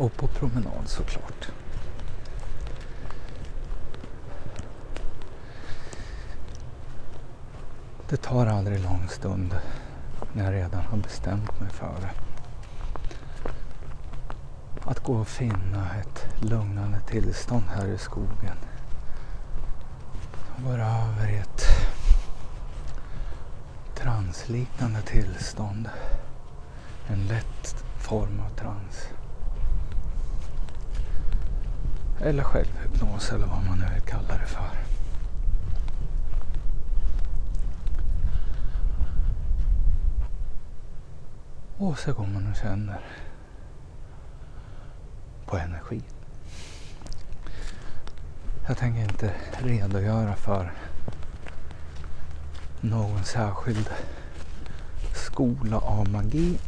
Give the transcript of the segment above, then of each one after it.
Och på promenad såklart. Det tar aldrig lång stund när jag redan har bestämt mig för det. Att gå och finna ett lugnande tillstånd här i skogen. Som går över i ett transliknande tillstånd. En lätt form av trans. Eller självhypnos eller vad man nu vill kalla det för. Och så går man och känner på energi. Jag tänker inte redogöra för någon särskild skola av magi.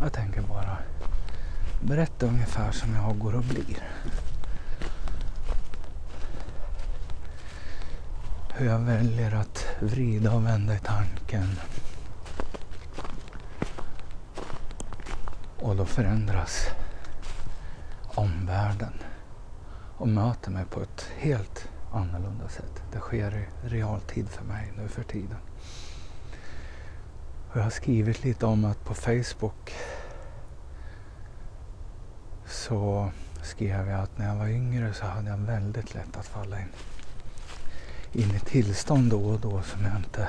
Jag tänker bara berätta ungefär som jag går och blir. Hur jag väljer att vrida och vända i tanken. Och då förändras omvärlden och möter mig på ett helt annorlunda sätt. Det sker i realtid för mig nu för tiden. Och jag har skrivit lite om att på Facebook så skrev jag att när jag var yngre så hade jag väldigt lätt att falla in, in i tillstånd då och då som jag inte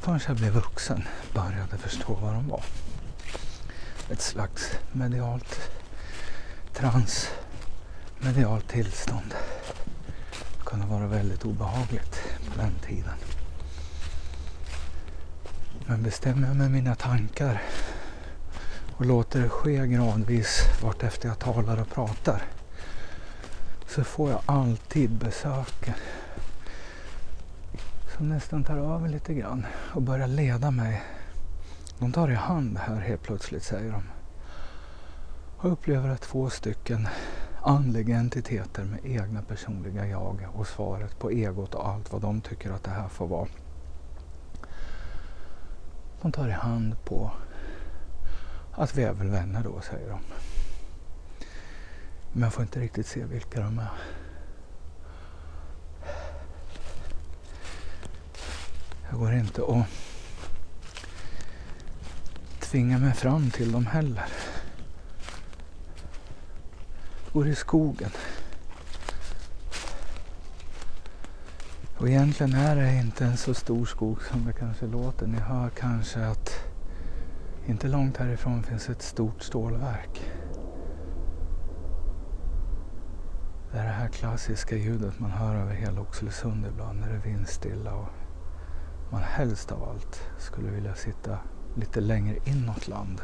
förrän jag blev vuxen började förstå vad de var. Ett slags medialt transmedialt tillstånd. Det kunde vara väldigt obehagligt på den tiden. Men bestämmer jag med mina tankar och låter det ske gradvis vart efter jag talar och pratar så får jag alltid besök som nästan tar över lite grann och börjar leda mig. De tar i hand här helt plötsligt säger de. Och upplever att två stycken andliga entiteter med egna personliga jag och svaret på egot och allt vad de tycker att det här får vara. De tar i hand på att vi är väl vänner då, säger de. Men jag får inte riktigt se vilka de är. Jag går inte och tvingar mig fram till dem heller. Jag går i skogen. Och egentligen är det inte en så stor skog som det kanske låter. Ni hör kanske att inte långt härifrån finns ett stort stålverk. Det är det här klassiska ljudet man hör över hela Oxelösund ibland när det är vindstilla och man helst av allt skulle vilja sitta lite längre inåt land.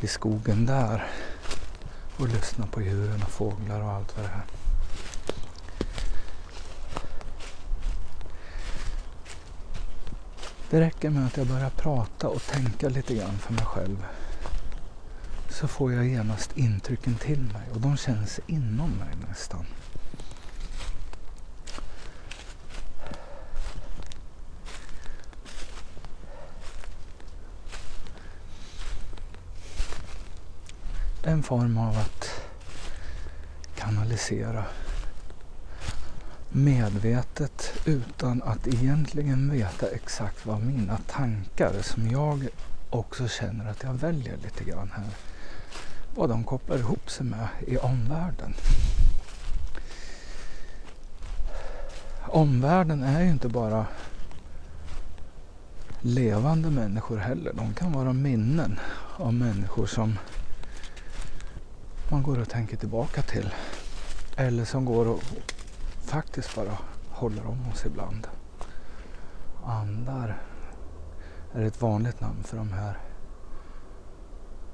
I skogen där och lyssna på djuren och fåglar och allt vad det är. Det räcker med att jag börjar prata och tänka lite grann för mig själv. Så får jag genast intrycken till mig och de känns inom mig nästan. En form av att kanalisera medvetet utan att egentligen veta exakt vad mina tankar som jag också känner att jag väljer lite grann här. Vad de kopplar ihop sig med i omvärlden. Omvärlden är ju inte bara levande människor heller. De kan vara minnen av människor som man går och tänker tillbaka till. Eller som går och faktiskt bara håller om oss ibland. Andar är ett vanligt namn för de här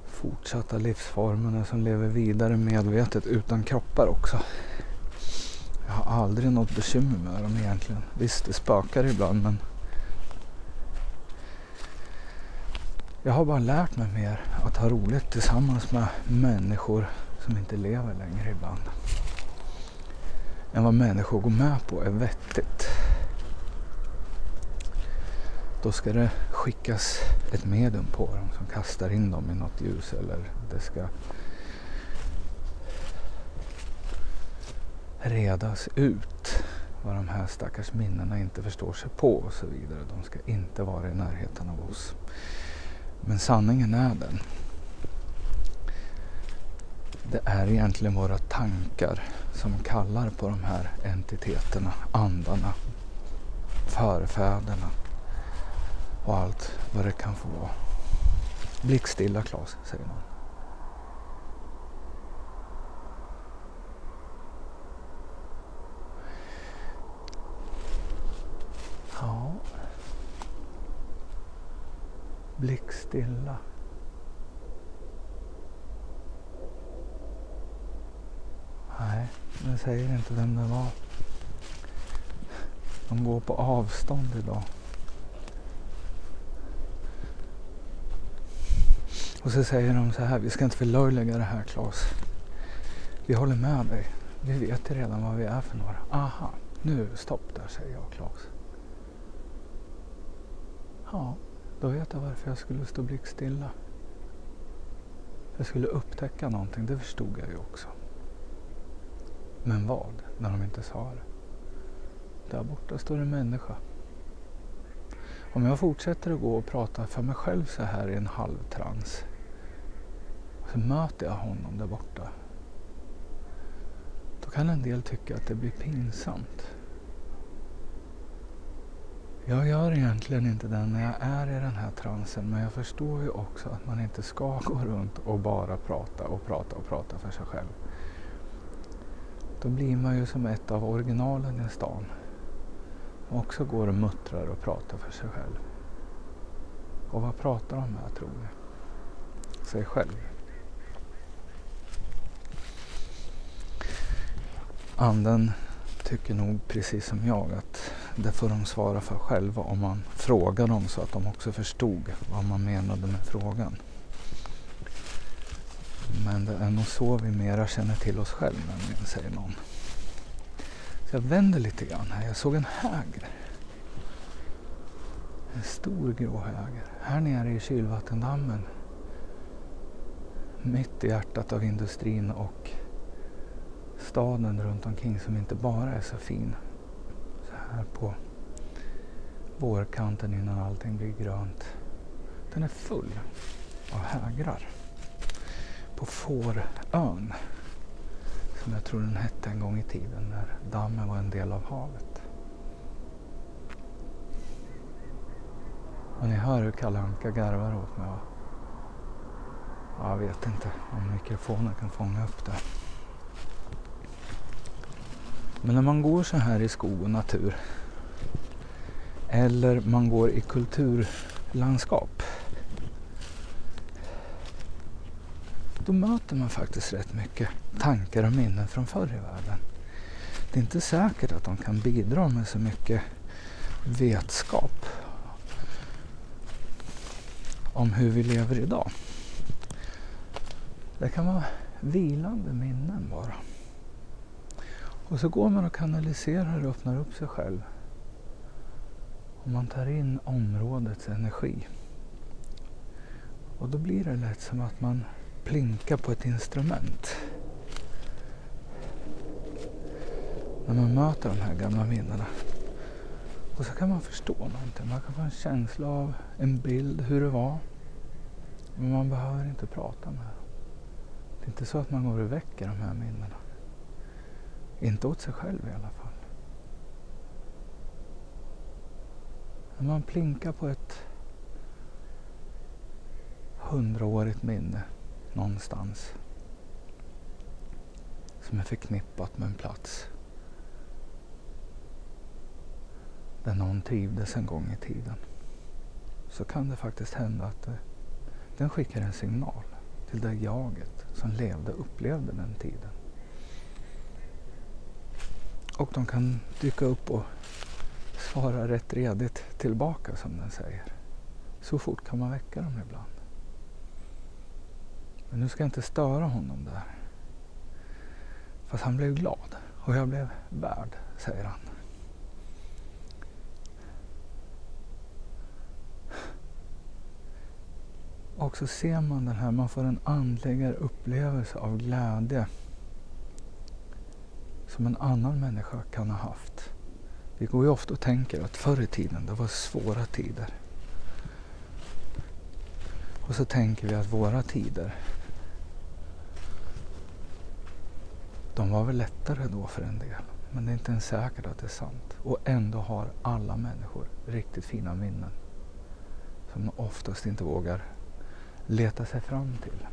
fortsatta livsformerna som lever vidare medvetet utan kroppar också. Jag har aldrig något bekymmer med dem egentligen. Visst, det spökar ibland men jag har bara lärt mig mer att ha roligt tillsammans med människor som inte lever längre ibland än vad människor går med på är vettigt. Då ska det skickas ett medium på dem som kastar in dem i något ljus eller det ska redas ut vad de här stackars minnena inte förstår sig på och så vidare. De ska inte vara i närheten av oss. Men sanningen är den. Det är egentligen våra tankar som kallar på de här entiteterna, andarna, förfäderna och allt vad det kan få vara. Blickstilla Klas, säger man. Ja. Blickstilla. Jag säger inte vem det var. De går på avstånd idag. Och så säger de så här, vi ska inte förlöjliga det här Claes. Vi håller med dig. Vi vet ju redan vad vi är för några. Aha, nu stopp där säger jag Claes. Ja, då vet jag varför jag skulle stå blickstilla. Jag skulle upptäcka någonting, det förstod jag ju också. Men vad, när de inte sa det? Där borta står en människa. Om jag fortsätter att gå och prata för mig själv så här i en halvtrans. Så möter jag honom där borta. Då kan en del tycka att det blir pinsamt. Jag gör egentligen inte det när jag är i den här transen men jag förstår ju också att man inte ska gå runt och bara prata och prata och prata för sig själv. Då blir man ju som ett av originalen i stan. Och också går och muttrar och pratar för sig själv. Och vad pratar de med tror ni? Sig själv. Anden tycker nog precis som jag att det får de svara för själva om man frågar dem så att de också förstod vad man menade med frågan. Men det är nog så vi mera känner till oss själva nämligen, säger någon. Så jag vänder lite grann här. Jag såg en häger. En stor grå häger. Här nere i kylvattendammen. Mitt i hjärtat av industrin och staden runt omkring som inte bara är så fin. Så här på vårkanten innan allting blir grönt. Den är full av hägrar. På Fårön. Som jag tror den hette en gång i tiden när dammen var en del av havet. Och ni hör hur Kalle Anka garvar åt mig va? Jag vet inte om mikrofonen kan fånga upp det. Men när man går så här i skog och natur eller man går i kulturlandskap då möter man faktiskt rätt mycket tankar och minnen från förr i världen. Det är inte säkert att de kan bidra med så mycket vetskap om hur vi lever idag. Det kan vara vilande minnen bara. Och så går man och kanaliserar och öppnar upp sig själv. Och man tar in områdets energi. Och då blir det lätt som att man plinka på ett instrument. När man möter de här gamla minnena. Och så kan man förstå någonting. Man kan få en känsla av en bild hur det var. Men man behöver inte prata med dem. Det är inte så att man går och väcker de här minnena. Inte åt sig själv i alla fall. När man plinkar på ett hundraårigt minne någonstans som är förknippat med en plats där någon trivdes en gång i tiden så kan det faktiskt hända att eh, den skickar en signal till det jaget som levde och upplevde den tiden. Och de kan dyka upp och svara rätt redigt tillbaka som den säger. Så fort kan man väcka dem ibland. Men nu ska jag inte störa honom där. Fast han blev glad och jag blev värd, säger han. Och så ser man den här, man får en andligare upplevelse av glädje som en annan människa kan ha haft. Vi går ju ofta och tänker att förr i tiden, det var svåra tider. Och så tänker vi att våra tider, de var väl lättare då för en del. Men det är inte ens säkert att det är sant. Och ändå har alla människor riktigt fina minnen. Som de oftast inte vågar leta sig fram till.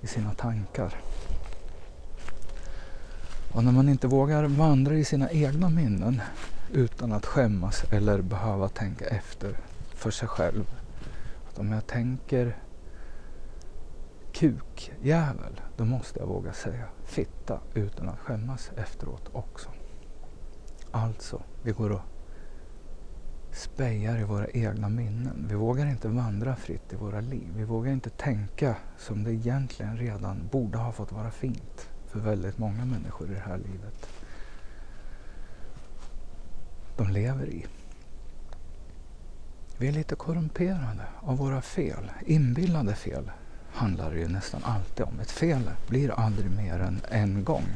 I sina tankar. Och när man inte vågar vandra i sina egna minnen utan att skämmas eller behöva tänka efter för sig själv. Att om jag tänker kukjävel, då måste jag våga säga fitta utan att skämmas efteråt också. Alltså, vi går och spejar i våra egna minnen. Vi vågar inte vandra fritt i våra liv. Vi vågar inte tänka som det egentligen redan borde ha fått vara fint för väldigt många människor i det här livet. De lever i. Vi är lite korrumperade av våra fel, inbillade fel handlar det ju nästan alltid om. Ett fel blir aldrig mer än en gång.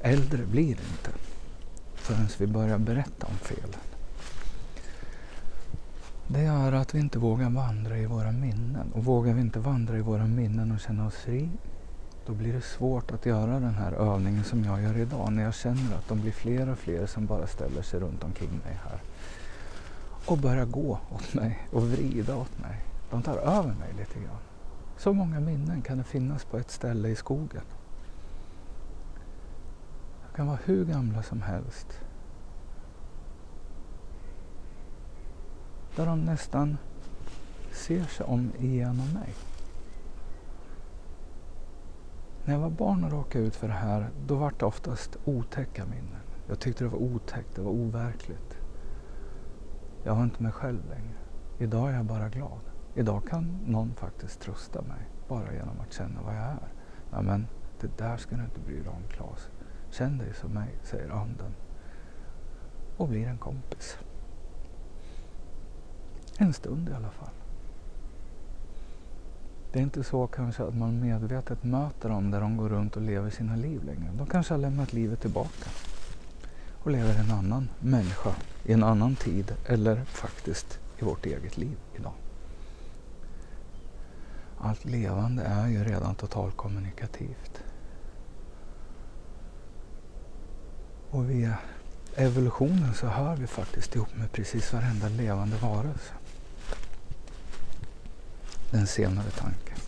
Äldre blir det inte förrän vi börjar berätta om felen. Det gör att vi inte vågar vandra i våra minnen. Och vågar vi inte vandra i våra minnen och känna oss fri, då blir det svårt att göra den här övningen som jag gör idag. När jag känner att de blir fler och fler som bara ställer sig runt omkring mig här. Och börjar gå åt mig och vrida åt mig. De tar över mig lite grann. Så många minnen kan det finnas på ett ställe i skogen. De kan vara hur gamla som helst. Där de nästan ser sig om igenom mig. När jag var barn och råkade ut för det här, då var det oftast otäcka minnen. Jag tyckte det var otäckt, det var overkligt. Jag var inte mig själv längre. Idag är jag bara glad. Idag kan någon faktiskt trösta mig bara genom att känna vad jag är. Ja, men det där ska du inte bry dig om Klas. Känn dig som mig, säger anden. Och blir en kompis. En stund i alla fall. Det är inte så kanske att man medvetet möter dem där de går runt och lever sina liv längre. De kanske har lämnat livet tillbaka och lever en annan människa i en annan tid eller faktiskt i vårt eget liv idag. Allt levande är ju redan totalkommunikativt. Och via evolutionen så hör vi faktiskt ihop med precis varenda levande varelse. Den senare tanken.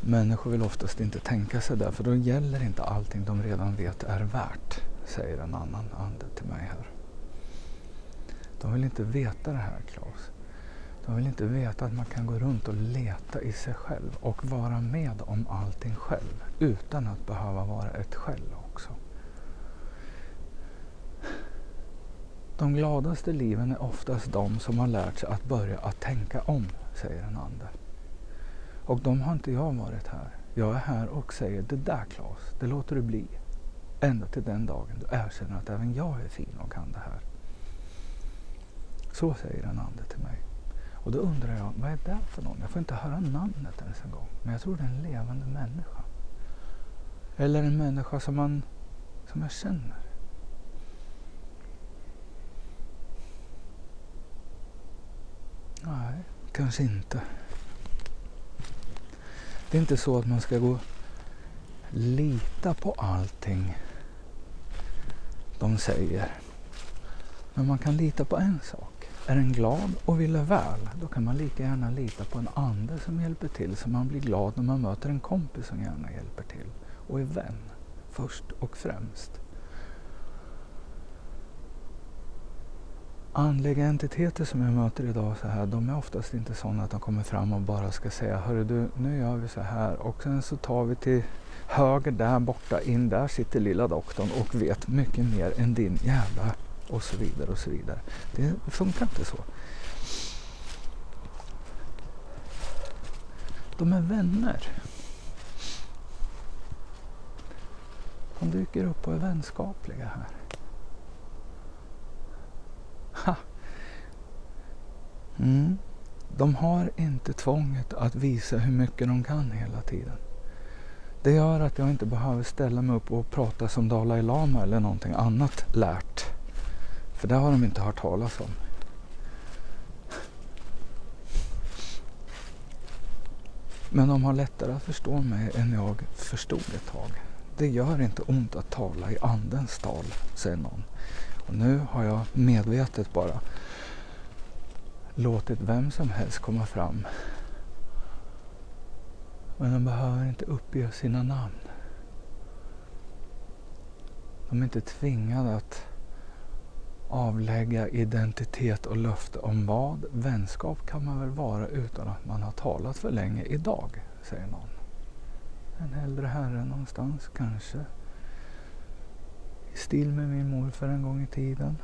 Människor vill oftast inte tänka sig det, för då gäller inte allting de redan vet är värt, säger en annan ande till mig här. De vill inte veta det här, Claes. De vill inte veta att man kan gå runt och leta i sig själv och vara med om allting själv utan att behöva vara ett själv också. De gladaste liven är oftast de som har lärt sig att börja att tänka om, säger en ande. Och de har inte jag varit här. Jag är här och säger det där Klas, det låter du bli. Ända till den dagen du erkänner att även jag är fin och kan det här. Så säger en ande till mig. Och då undrar jag, vad är det för någon? Jag får inte höra namnet ens en gång. Men jag tror det är en levande människa. Eller en människa som, man, som jag känner. Nej, kanske inte. Det är inte så att man ska gå lita på allting de säger. Men man kan lita på en sak. Är en glad och vill väl, då kan man lika gärna lita på en ande som hjälper till så man blir glad när man möter en kompis som gärna hjälper till och är vän först och främst. Andliga entiteter som jag möter idag så här, de är oftast inte sådana att de kommer fram och bara ska säga Hörru du, nu gör vi så här och sen så tar vi till höger där borta, in där sitter lilla doktorn och vet mycket mer än din jävla och så vidare och så vidare. Det funkar inte så. De är vänner. De dyker upp och är vänskapliga här. Ha. Mm. De har inte tvånget att visa hur mycket de kan hela tiden. Det gör att jag inte behöver ställa mig upp och prata som Dalai Lama eller någonting annat lärt. För det har de inte hört talas om. Men de har lättare att förstå mig än jag förstod ett tag. Det gör inte ont att tala i andens tal, säger någon. Och nu har jag medvetet bara låtit vem som helst komma fram. Men de behöver inte uppge sina namn. De är inte tvingade att avlägga identitet och löfte om vad. Vänskap kan man väl vara utan att man har talat för länge idag, säger någon. En äldre herre någonstans kanske. I stil med min morfar en gång i tiden.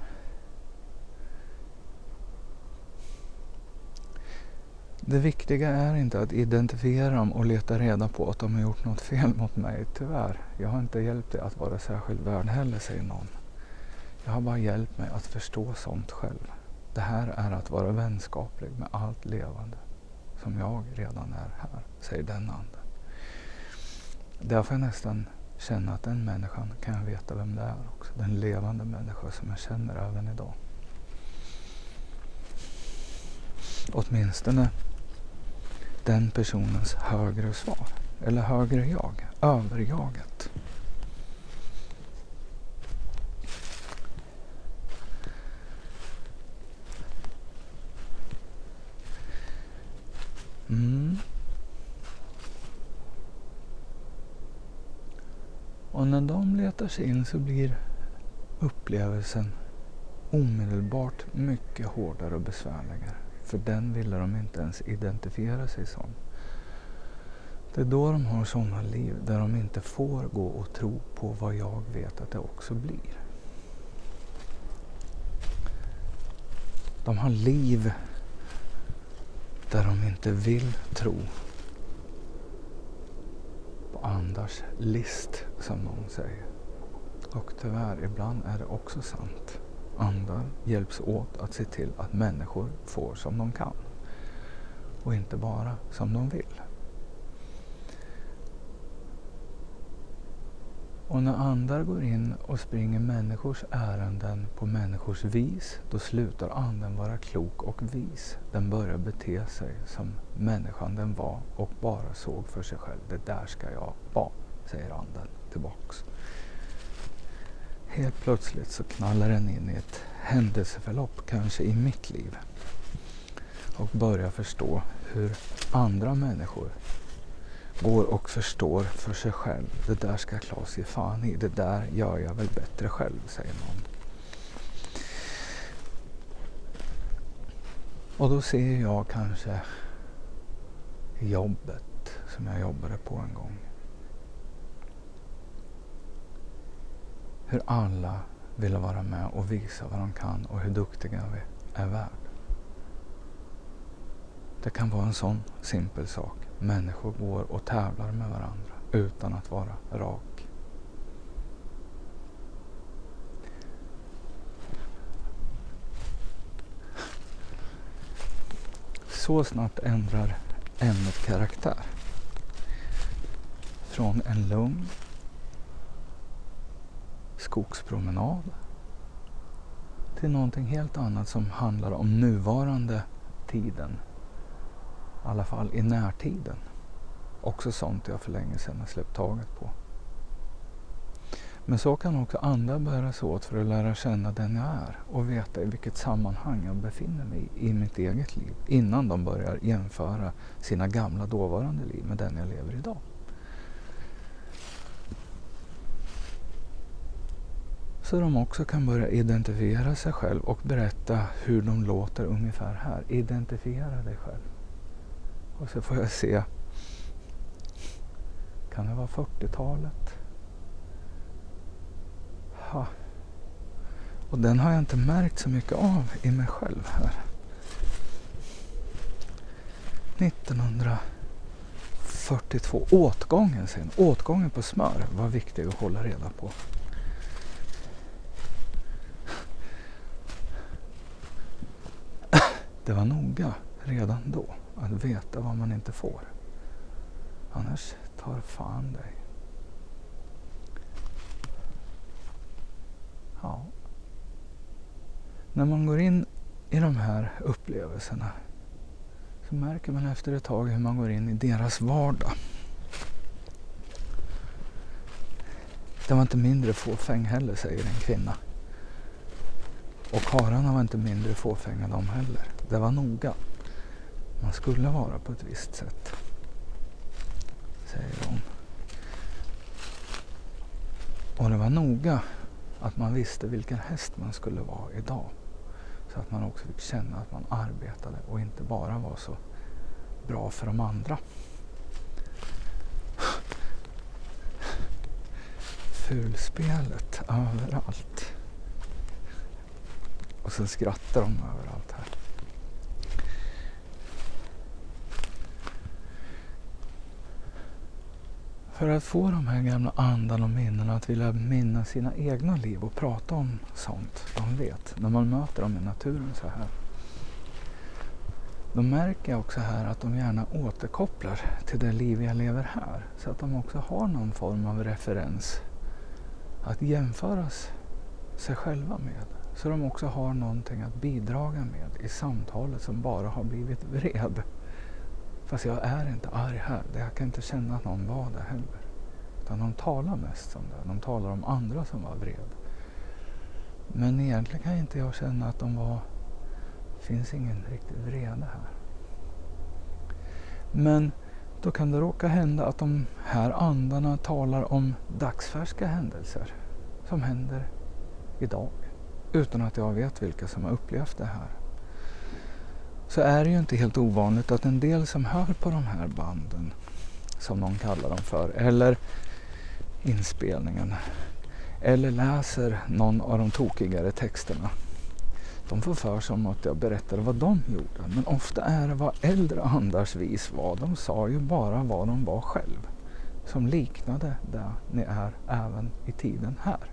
Det viktiga är inte att identifiera dem och leta reda på att de har gjort något fel mot mig. Tyvärr, jag har inte hjälpt dig att vara särskilt värd heller, säger någon. Jag har bara hjälpt mig att förstå sånt själv. Det här är att vara vänskaplig med allt levande som jag redan är här, säger den anden. Där får jag nästan känna att den människan kan jag veta vem det är också. Den levande människa som jag känner även idag. Åtminstone den personens högre svar. Eller högre jag, överjaget. Mm. Och när de letar sig in så blir upplevelsen omedelbart mycket hårdare och besvärligare. För den ville de inte ens identifiera sig som. Det är då de har sådana liv där de inte får gå och tro på vad jag vet att det också blir. De har liv där de inte vill tro på andars list, som någon säger. Och tyvärr, ibland är det också sant. Andar hjälps åt att se till att människor får som de kan och inte bara som de vill. Och när andar går in och springer människors ärenden på människors vis, då slutar anden vara klok och vis. Den börjar bete sig som människan den var och bara såg för sig själv. Det där ska jag vara, säger anden tillbaks. Helt plötsligt så knallar den in i ett händelseförlopp, kanske i mitt liv. Och börjar förstå hur andra människor går och förstår för sig själv. Det där ska Klas ge fan i. Det där gör jag väl bättre själv, säger någon. Och då ser jag kanske jobbet som jag jobbade på en gång. Hur alla ville vara med och visa vad de kan och hur duktiga vi är värd. Det kan vara en sån simpel sak. Människor går och tävlar med varandra utan att vara rak. Så snabbt ändrar ämnet karaktär. Från en lugn skogspromenad till någonting helt annat som handlar om nuvarande tiden i alla fall i närtiden. Också sånt jag för länge sedan har släppt taget på. Men så kan också andra bäras åt för att lära känna den jag är och veta i vilket sammanhang jag befinner mig i mitt eget liv innan de börjar jämföra sina gamla dåvarande liv med den jag lever idag. Så de också kan börja identifiera sig själv och berätta hur de låter ungefär här. Identifiera dig själv. Och så får jag se. Kan det vara 40-talet? Ha. Och den har jag inte märkt så mycket av i mig själv här. 1942. Åtgången sen. Åtgången på smör var viktig att hålla reda på. det var noga redan då att veta vad man inte får. Annars tar fan dig. Ja. När man går in i de här upplevelserna så märker man efter ett tag hur man går in i deras vardag. Det var inte mindre fåfäng heller, säger en kvinna. Och karlarna var inte mindre fåfänga de heller. Det var noga. Man skulle vara på ett visst sätt, säger hon. Och det var noga att man visste vilken häst man skulle vara idag. Så att man också fick känna att man arbetade och inte bara var så bra för de andra. Fulspelet överallt. Och så skrattar de överallt här. För att få de här gamla andarna och minnena att vilja minnas sina egna liv och prata om sånt de vet när man möter dem i naturen så här. Då märker jag också här att de gärna återkopplar till det liv jag lever här. Så att de också har någon form av referens att jämföras sig själva med. Så de också har någonting att bidraga med i samtalet som bara har blivit vred. Fast jag är inte arg här. Jag kan inte känna att någon var det heller. Utan de talar mest om det. De talar om andra som var vred. Men egentligen kan inte jag känna att de var... Det finns ingen riktig vrede här. Men då kan det råka hända att de här andarna talar om dagsfärska händelser som händer idag. Utan att jag vet vilka som har upplevt det här så är det ju inte helt ovanligt att en del som hör på de här banden, som någon kallar dem för, eller inspelningen, eller läser någon av de tokigare texterna, de får för sig om att jag berättar vad de gjorde. Men ofta är det vad äldre andars vis var. De sa ju bara vad de var själv. Som liknade det ni är även i tiden här.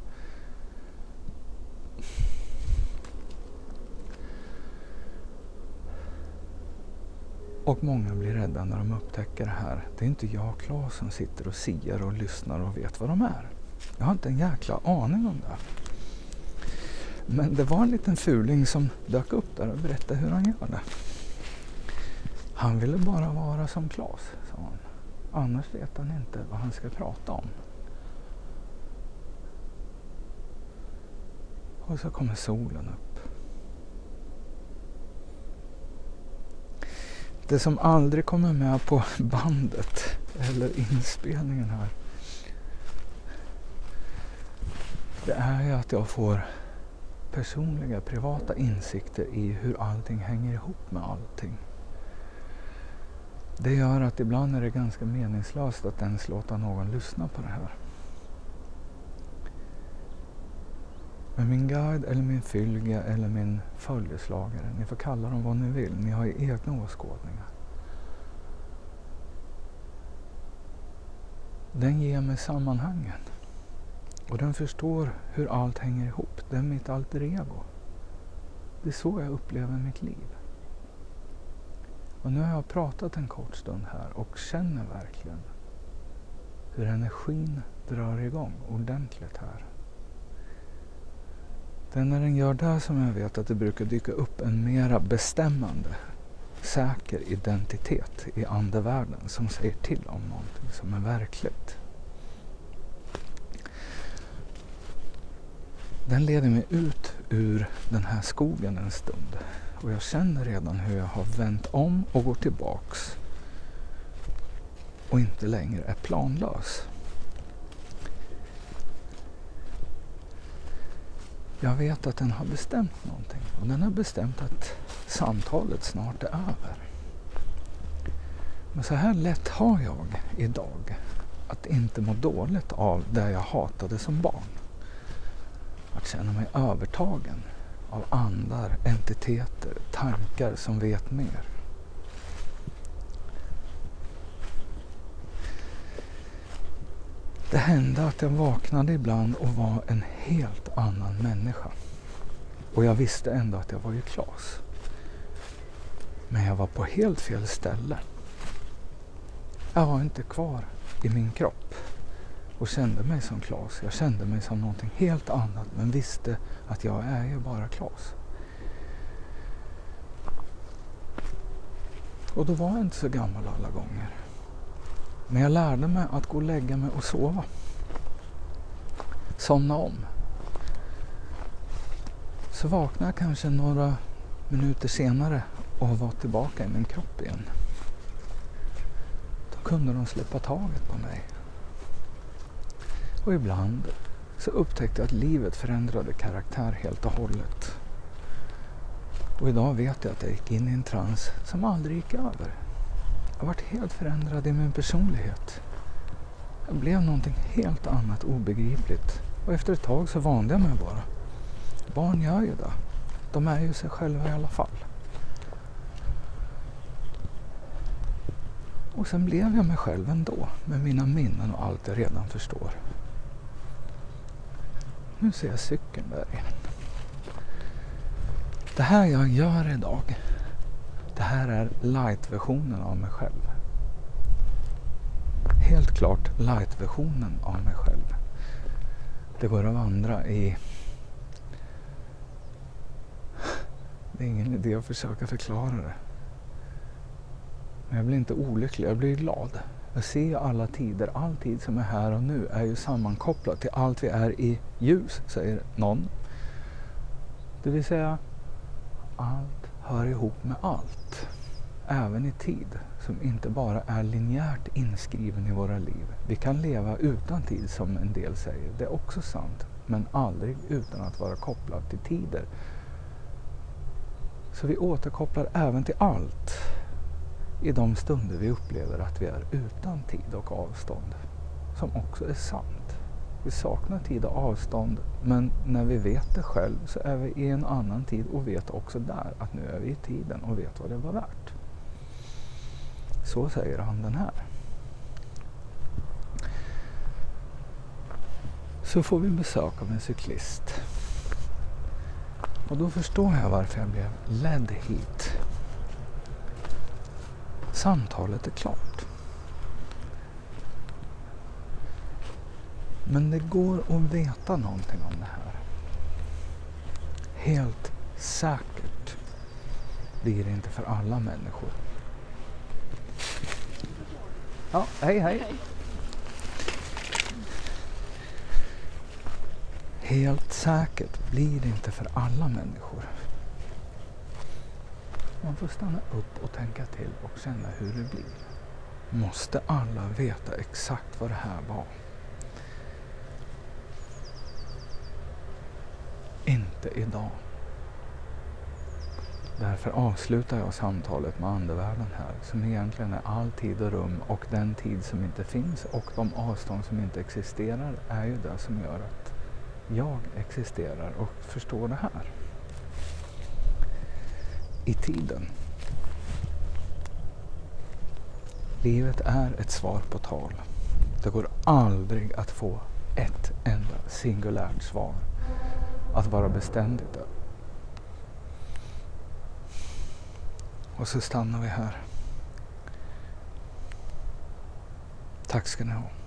Och många blir rädda när de upptäcker det här. Det är inte jag, och Claes, som sitter och siar och lyssnar och vet vad de är. Jag har inte en jäkla aning om det. Men det var en liten fuling som dök upp där och berättade hur han gör det. Han ville bara vara som Claes, sa han. Annars vet han inte vad han ska prata om. Och så kommer solen upp. Det som aldrig kommer med på bandet eller inspelningen här. Det är ju att jag får personliga, privata insikter i hur allting hänger ihop med allting. Det gör att ibland är det ganska meningslöst att ens låta någon lyssna på det här. Men min guide eller min fylge eller min följeslagare, ni får kalla dem vad ni vill, ni har ju egna åskådningar. Den ger mig sammanhangen. Och den förstår hur allt hänger ihop. Det är mitt alter ego. Det är så jag upplever mitt liv. Och nu har jag pratat en kort stund här och känner verkligen hur energin drar igång ordentligt här. Det är när den gör det som jag vet att det brukar dyka upp en mera bestämmande, säker identitet i andevärlden som säger till om någonting som är verkligt. Den leder mig ut ur den här skogen en stund och jag känner redan hur jag har vänt om och går tillbaks och inte längre är planlös. Jag vet att den har bestämt någonting och den har bestämt att samtalet snart är över. Men så här lätt har jag idag att inte må dåligt av det jag hatade som barn. Att känna mig övertagen av andar, entiteter, tankar som vet mer. Det hände att jag vaknade ibland och var en helt annan människa. Och jag visste ändå att jag var ju Klas. Men jag var på helt fel ställe. Jag var inte kvar i min kropp och kände mig som Klas. Jag kände mig som någonting helt annat men visste att jag är ju bara Klas. Och då var jag inte så gammal alla gånger. Men jag lärde mig att gå och lägga mig och sova. Somna om. Så vaknade jag kanske några minuter senare och var tillbaka i min kropp igen. Då kunde de släppa taget på mig. Och ibland så upptäckte jag att livet förändrade karaktär helt och hållet. Och idag vet jag att jag gick in i en trans som aldrig gick över. Jag varit helt förändrad i min personlighet. Jag blev någonting helt annat obegripligt. Och efter ett tag så vande jag mig bara. Barn gör ju det. De är ju sig själva i alla fall. Och sen blev jag mig själv ändå med mina minnen och allt jag redan förstår. Nu ser jag cykeln där igen. Det här jag gör idag, det här är light-versionen av mig själv. Helt klart light-versionen av mig själv. Det går att vandra i... Det är ingen idé att försöka förklara det. Men jag blir inte olycklig, jag blir glad. Jag ser alla tider, all tid som är här och nu är ju sammankopplad till allt vi är i ljus, säger någon. Det vill säga, allt hör ihop med allt. Även i tid, som inte bara är linjärt inskriven i våra liv. Vi kan leva utan tid som en del säger, det är också sant. Men aldrig utan att vara kopplad till tider. Så vi återkopplar även till allt i de stunder vi upplever att vi är utan tid och avstånd. Som också är sant. Vi saknar tid och avstånd men när vi vet det själv så är vi i en annan tid och vet också där att nu är vi i tiden och vet vad det var värt. Så säger han den här. Så får vi besök av en cyklist. Och då förstår jag varför jag blev ledd hit. Samtalet är klart. Men det går att veta någonting om det här. Helt säkert blir det inte för alla människor. Ja, hej hej. Helt säkert blir det inte för alla människor. Man får stanna upp och tänka till och känna hur det blir. Måste alla veta exakt vad det här var? Inte idag. Därför avslutar jag samtalet med andevärlden här som egentligen är all tid och rum och den tid som inte finns och de avstånd som inte existerar är ju det som gör att jag existerar och förstår det här i tiden. Livet är ett svar på tal. Det går aldrig att få ett enda singulärt svar. Att vara beständigt. Och så stannar vi här. Tack ska ni ha.